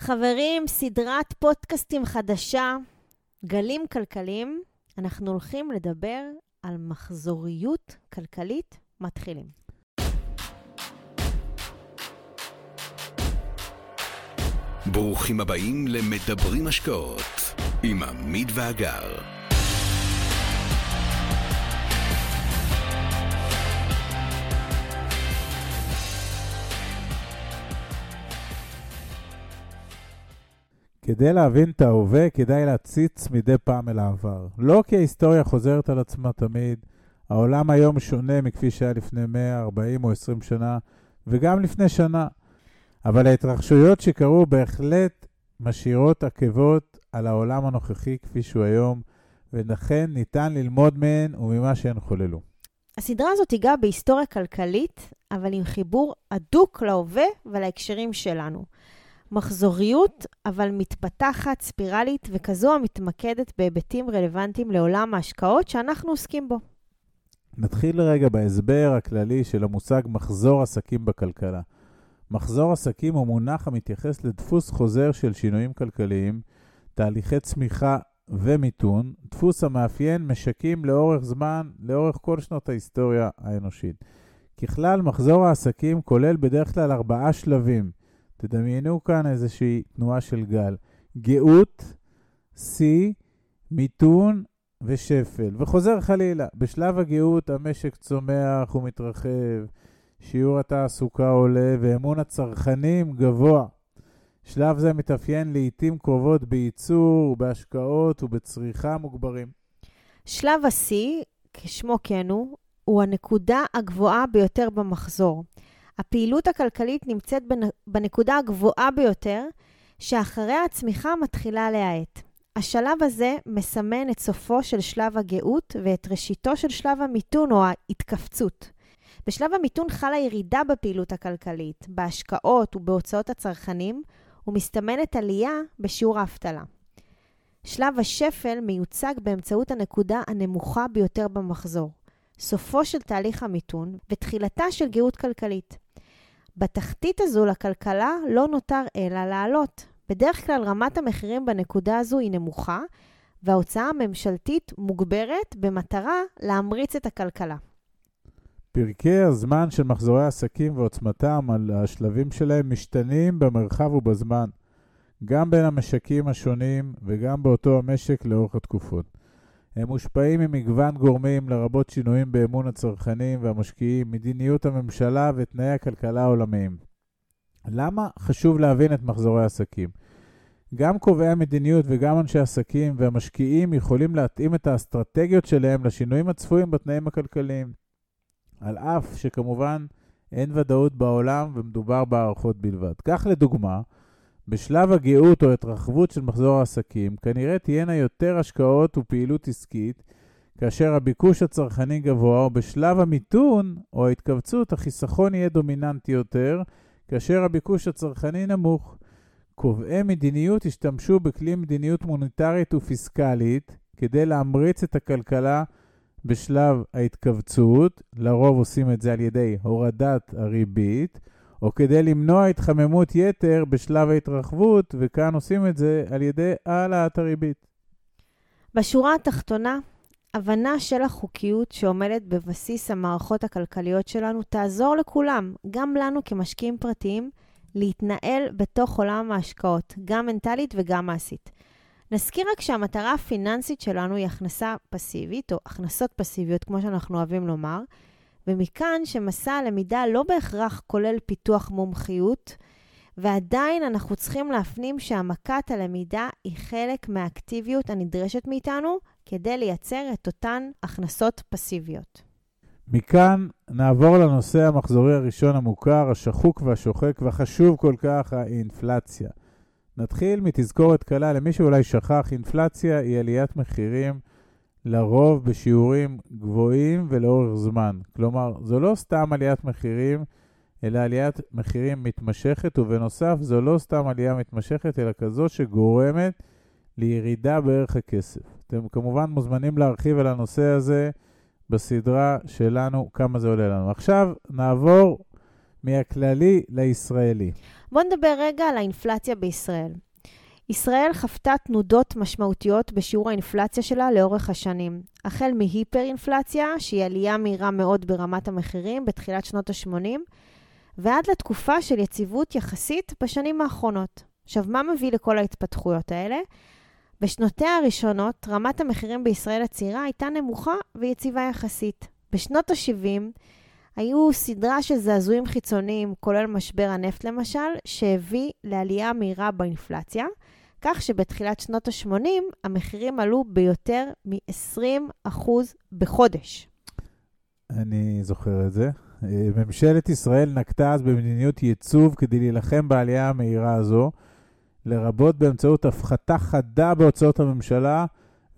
חברים, סדרת פודקאסטים חדשה, גלים כלכליים. אנחנו הולכים לדבר על מחזוריות כלכלית מתחילים. ברוכים הבאים למדברים השקעות עם עמית ואגר. כדי להבין את ההווה, כדאי להציץ מדי פעם אל העבר. לא כי ההיסטוריה חוזרת על עצמה תמיד, העולם היום שונה מכפי שהיה לפני 100, 40 או 20 שנה, וגם לפני שנה. אבל ההתרחשויות שקרו בהחלט משאירות עקבות על העולם הנוכחי כפי שהוא היום, ולכן ניתן ללמוד מהן וממה שהן חוללו. הסדרה הזאת תיגע בהיסטוריה כלכלית, אבל עם חיבור הדוק להווה ולהקשרים שלנו. מחזוריות, אבל מתפתחת, ספירלית, וכזו המתמקדת בהיבטים רלוונטיים לעולם ההשקעות שאנחנו עוסקים בו. נתחיל רגע בהסבר הכללי של המושג מחזור עסקים בכלכלה. מחזור עסקים הוא מונח המתייחס לדפוס חוזר של שינויים כלכליים, תהליכי צמיחה ומיתון, דפוס המאפיין משקים לאורך זמן, לאורך כל שנות ההיסטוריה האנושית. ככלל, מחזור העסקים כולל בדרך כלל ארבעה שלבים. תדמיינו כאן איזושהי תנועה של גל. גאות, שיא, מיתון ושפל. וחוזר חלילה. בשלב הגאות המשק צומח ומתרחב, שיעור התעסוקה עולה ואמון הצרכנים גבוה. שלב זה מתאפיין לעיתים קרובות בייצור, בהשקעות ובצריכה מוגברים. שלב השיא, כשמו כן הוא, הוא הנקודה הגבוהה ביותר במחזור. הפעילות הכלכלית נמצאת בנקודה הגבוהה ביותר, שאחריה הצמיחה מתחילה להאט. השלב הזה מסמן את סופו של שלב הגאות ואת ראשיתו של שלב המיתון או ההתכווצות. בשלב המיתון חלה ירידה בפעילות הכלכלית, בהשקעות ובהוצאות הצרכנים, ומסתמנת עלייה בשיעור האבטלה. שלב השפל מיוצג באמצעות הנקודה הנמוכה ביותר במחזור, סופו של תהליך המיתון ותחילתה של גאות כלכלית. בתחתית הזו לכלכלה לא נותר אלא לעלות. בדרך כלל רמת המחירים בנקודה הזו היא נמוכה, וההוצאה הממשלתית מוגברת במטרה להמריץ את הכלכלה. פרקי הזמן של מחזורי עסקים ועוצמתם על השלבים שלהם משתנים במרחב ובזמן, גם בין המשקים השונים וגם באותו המשק לאורך התקופות. הם מושפעים ממגוון גורמים, לרבות שינויים באמון הצרכנים והמשקיעים, מדיניות הממשלה ותנאי הכלכלה העולמיים. למה חשוב להבין את מחזורי העסקים? גם קובעי המדיניות וגם אנשי עסקים והמשקיעים יכולים להתאים את האסטרטגיות שלהם לשינויים הצפויים בתנאים הכלכליים. על אף שכמובן אין ודאות בעולם ומדובר בהערכות בלבד. כך לדוגמה, בשלב הגאות או התרחבות של מחזור העסקים, כנראה תהיינה יותר השקעות ופעילות עסקית, כאשר הביקוש הצרכני גבוה, או בשלב המיתון או ההתכווצות, החיסכון יהיה דומיננטי יותר, כאשר הביקוש הצרכני נמוך. קובעי מדיניות השתמשו בכלי מדיניות מוניטרית ופיסקלית כדי להמריץ את הכלכלה בשלב ההתכווצות, לרוב עושים את זה על ידי הורדת הריבית, או כדי למנוע התחממות יתר בשלב ההתרחבות, וכאן עושים את זה על ידי העלאת הריבית. בשורה התחתונה, הבנה של החוקיות שעומדת בבסיס המערכות הכלכליות שלנו תעזור לכולם, גם לנו כמשקיעים פרטיים, להתנהל בתוך עולם ההשקעות, גם מנטלית וגם מעשית. נזכיר רק שהמטרה הפיננסית שלנו היא הכנסה פסיבית, או הכנסות פסיביות, כמו שאנחנו אוהבים לומר, ומכאן שמסע הלמידה לא בהכרח כולל פיתוח מומחיות, ועדיין אנחנו צריכים להפנים שהעמקת הלמידה היא חלק מהאקטיביות הנדרשת מאיתנו כדי לייצר את אותן הכנסות פסיביות. מכאן נעבור לנושא המחזורי הראשון המוכר, השחוק והשוחק והחשוב כל כך, האינפלציה. נתחיל מתזכורת קלה למי שאולי שכח, אינפלציה היא עליית מחירים לרוב בשיעורים גבוהים ולאורך זמן. כלומר, זו לא סתם עליית מחירים, אלא עליית מחירים מתמשכת, ובנוסף, זו לא סתם עלייה מתמשכת, אלא כזו שגורמת לירידה בערך הכסף. אתם כמובן מוזמנים להרחיב על הנושא הזה בסדרה שלנו, כמה זה עולה לנו. עכשיו נעבור מהכללי לישראלי. בואו נדבר רגע על האינפלציה בישראל. ישראל חוותה תנודות משמעותיות בשיעור האינפלציה שלה לאורך השנים, החל מהיפר-אינפלציה, שהיא עלייה מהירה מאוד ברמת המחירים בתחילת שנות ה-80, ועד לתקופה של יציבות יחסית בשנים האחרונות. עכשיו, מה מביא לכל ההתפתחויות האלה? בשנותיה הראשונות, רמת המחירים בישראל הצעירה הייתה נמוכה ויציבה יחסית. בשנות ה-70 היו סדרה של זעזועים חיצוניים, כולל משבר הנפט למשל, שהביא לעלייה מהירה באינפלציה, כך שבתחילת שנות ה-80 המחירים עלו ביותר מ-20% בחודש. אני זוכר את זה. ממשלת ישראל נקטה אז במדיניות ייצוב כדי להילחם בעלייה המהירה הזו, לרבות באמצעות הפחתה חדה בהוצאות הממשלה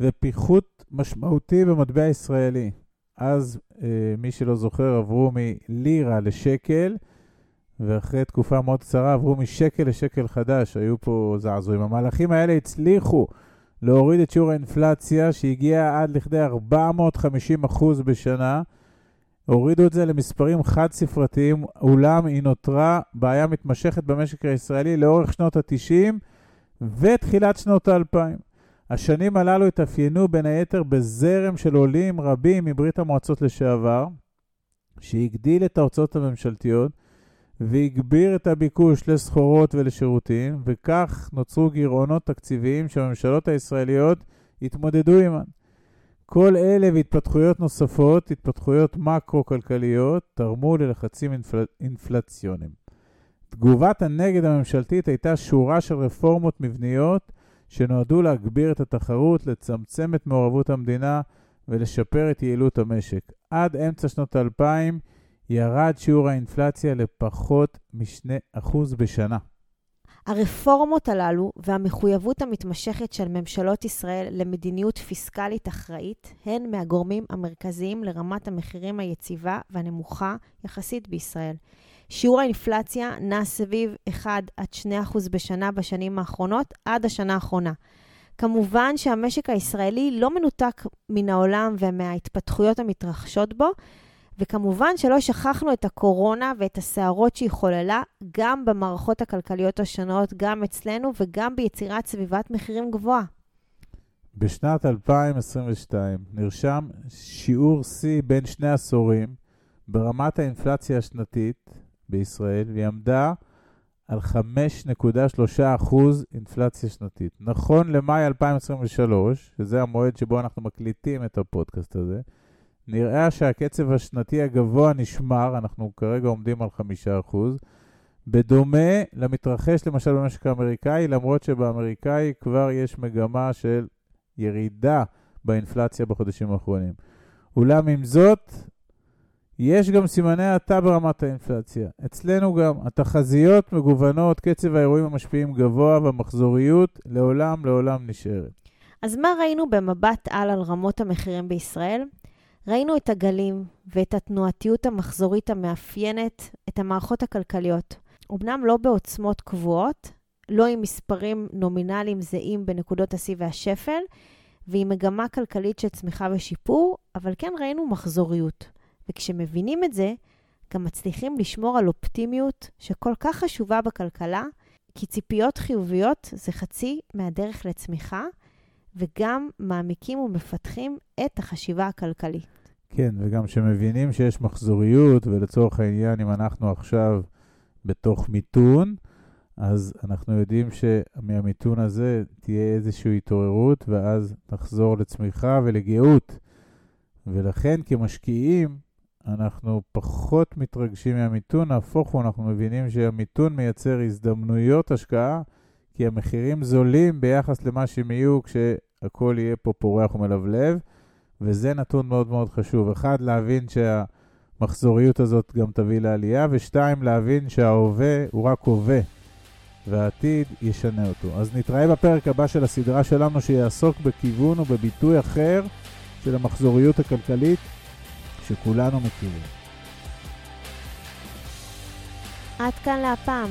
ופיחות משמעותי במטבע הישראלי. אז, אה, מי שלא זוכר, עברו מלירה לשקל, ואחרי תקופה מאוד קצרה עברו משקל לשקל חדש, היו פה זעזועים. המהלכים האלה הצליחו להוריד את שיעור האינפלציה, שהגיע עד לכדי 450 אחוז בשנה. הורידו את זה למספרים חד-ספרתיים, אולם היא נותרה בעיה מתמשכת במשק הישראלי לאורך שנות ה-90 ותחילת שנות ה-2000. השנים הללו התאפיינו בין היתר בזרם של עולים רבים מברית המועצות לשעבר, שהגדיל את ההוצאות הממשלתיות והגביר את הביקוש לסחורות ולשירותים, וכך נוצרו גירעונות תקציביים שהממשלות הישראליות התמודדו עימן. כל אלה והתפתחויות נוספות, התפתחויות מקרו-כלכליות, תרמו ללחצים אינפל... אינפלציוניים. תגובת הנגד הממשלתית הייתה שורה של רפורמות מבניות שנועדו להגביר את התחרות, לצמצם את מעורבות המדינה ולשפר את יעילות המשק. עד אמצע שנות האלפיים ירד שיעור האינפלציה לפחות מ-2% בשנה. הרפורמות הללו והמחויבות המתמשכת של ממשלות ישראל למדיניות פיסקלית אחראית הן מהגורמים המרכזיים לרמת המחירים היציבה והנמוכה יחסית בישראל. שיעור האינפלציה נע סביב 1 עד 2 בשנה בשנים האחרונות עד השנה האחרונה. כמובן שהמשק הישראלי לא מנותק מן העולם ומההתפתחויות המתרחשות בו, וכמובן שלא שכחנו את הקורונה ואת הסערות שהיא חוללה גם במערכות הכלכליות השונות, גם אצלנו וגם ביצירת סביבת מחירים גבוהה. בשנת 2022 נרשם שיעור שיא בין שני עשורים ברמת האינפלציה השנתית בישראל, והיא עמדה על 5.3% אינפלציה שנתית. נכון למאי 2023, שזה המועד שבו אנחנו מקליטים את הפודקאסט הזה, נראה שהקצב השנתי הגבוה נשמר, אנחנו כרגע עומדים על 5%, בדומה למתרחש למשל במשק האמריקאי, למרות שבאמריקאי כבר יש מגמה של ירידה באינפלציה בחודשים האחרונים. אולם עם זאת, יש גם סימני האטה ברמת האינפלציה. אצלנו גם התחזיות מגוונות, קצב האירועים המשפיעים גבוה והמחזוריות לעולם לעולם נשארת. אז מה ראינו במבט על על רמות המחירים בישראל? ראינו את הגלים ואת התנועתיות המחזורית המאפיינת את המערכות הכלכליות. אמנם לא בעוצמות קבועות, לא עם מספרים נומינליים זהים בנקודות השיא והשפל, ועם מגמה כלכלית של צמיחה ושיפור, אבל כן ראינו מחזוריות. וכשמבינים את זה, גם מצליחים לשמור על אופטימיות שכל כך חשובה בכלכלה, כי ציפיות חיוביות זה חצי מהדרך לצמיחה, וגם מעמיקים ומפתחים את החשיבה הכלכלית. כן, וגם שמבינים שיש מחזוריות, ולצורך העניין, אם אנחנו עכשיו בתוך מיתון, אז אנחנו יודעים שמהמיתון הזה תהיה איזושהי התעוררות, ואז נחזור לצמיחה ולגאות. ולכן כמשקיעים, אנחנו פחות מתרגשים מהמיתון, נהפוך הוא, אנחנו מבינים שהמיתון מייצר הזדמנויות השקעה, כי המחירים זולים ביחס למה שהם יהיו כשהכול יהיה פה פורח ומלבלב, וזה נתון מאוד מאוד חשוב. אחד, להבין שהמחזוריות הזאת גם תביא לעלייה, ושתיים, להבין שההווה הוא רק הווה, והעתיד ישנה אותו. אז נתראה בפרק הבא של הסדרה שלנו שיעסוק בכיוון ובביטוי אחר של המחזוריות הכלכלית שכולנו מכירים. עד כאן להפעם.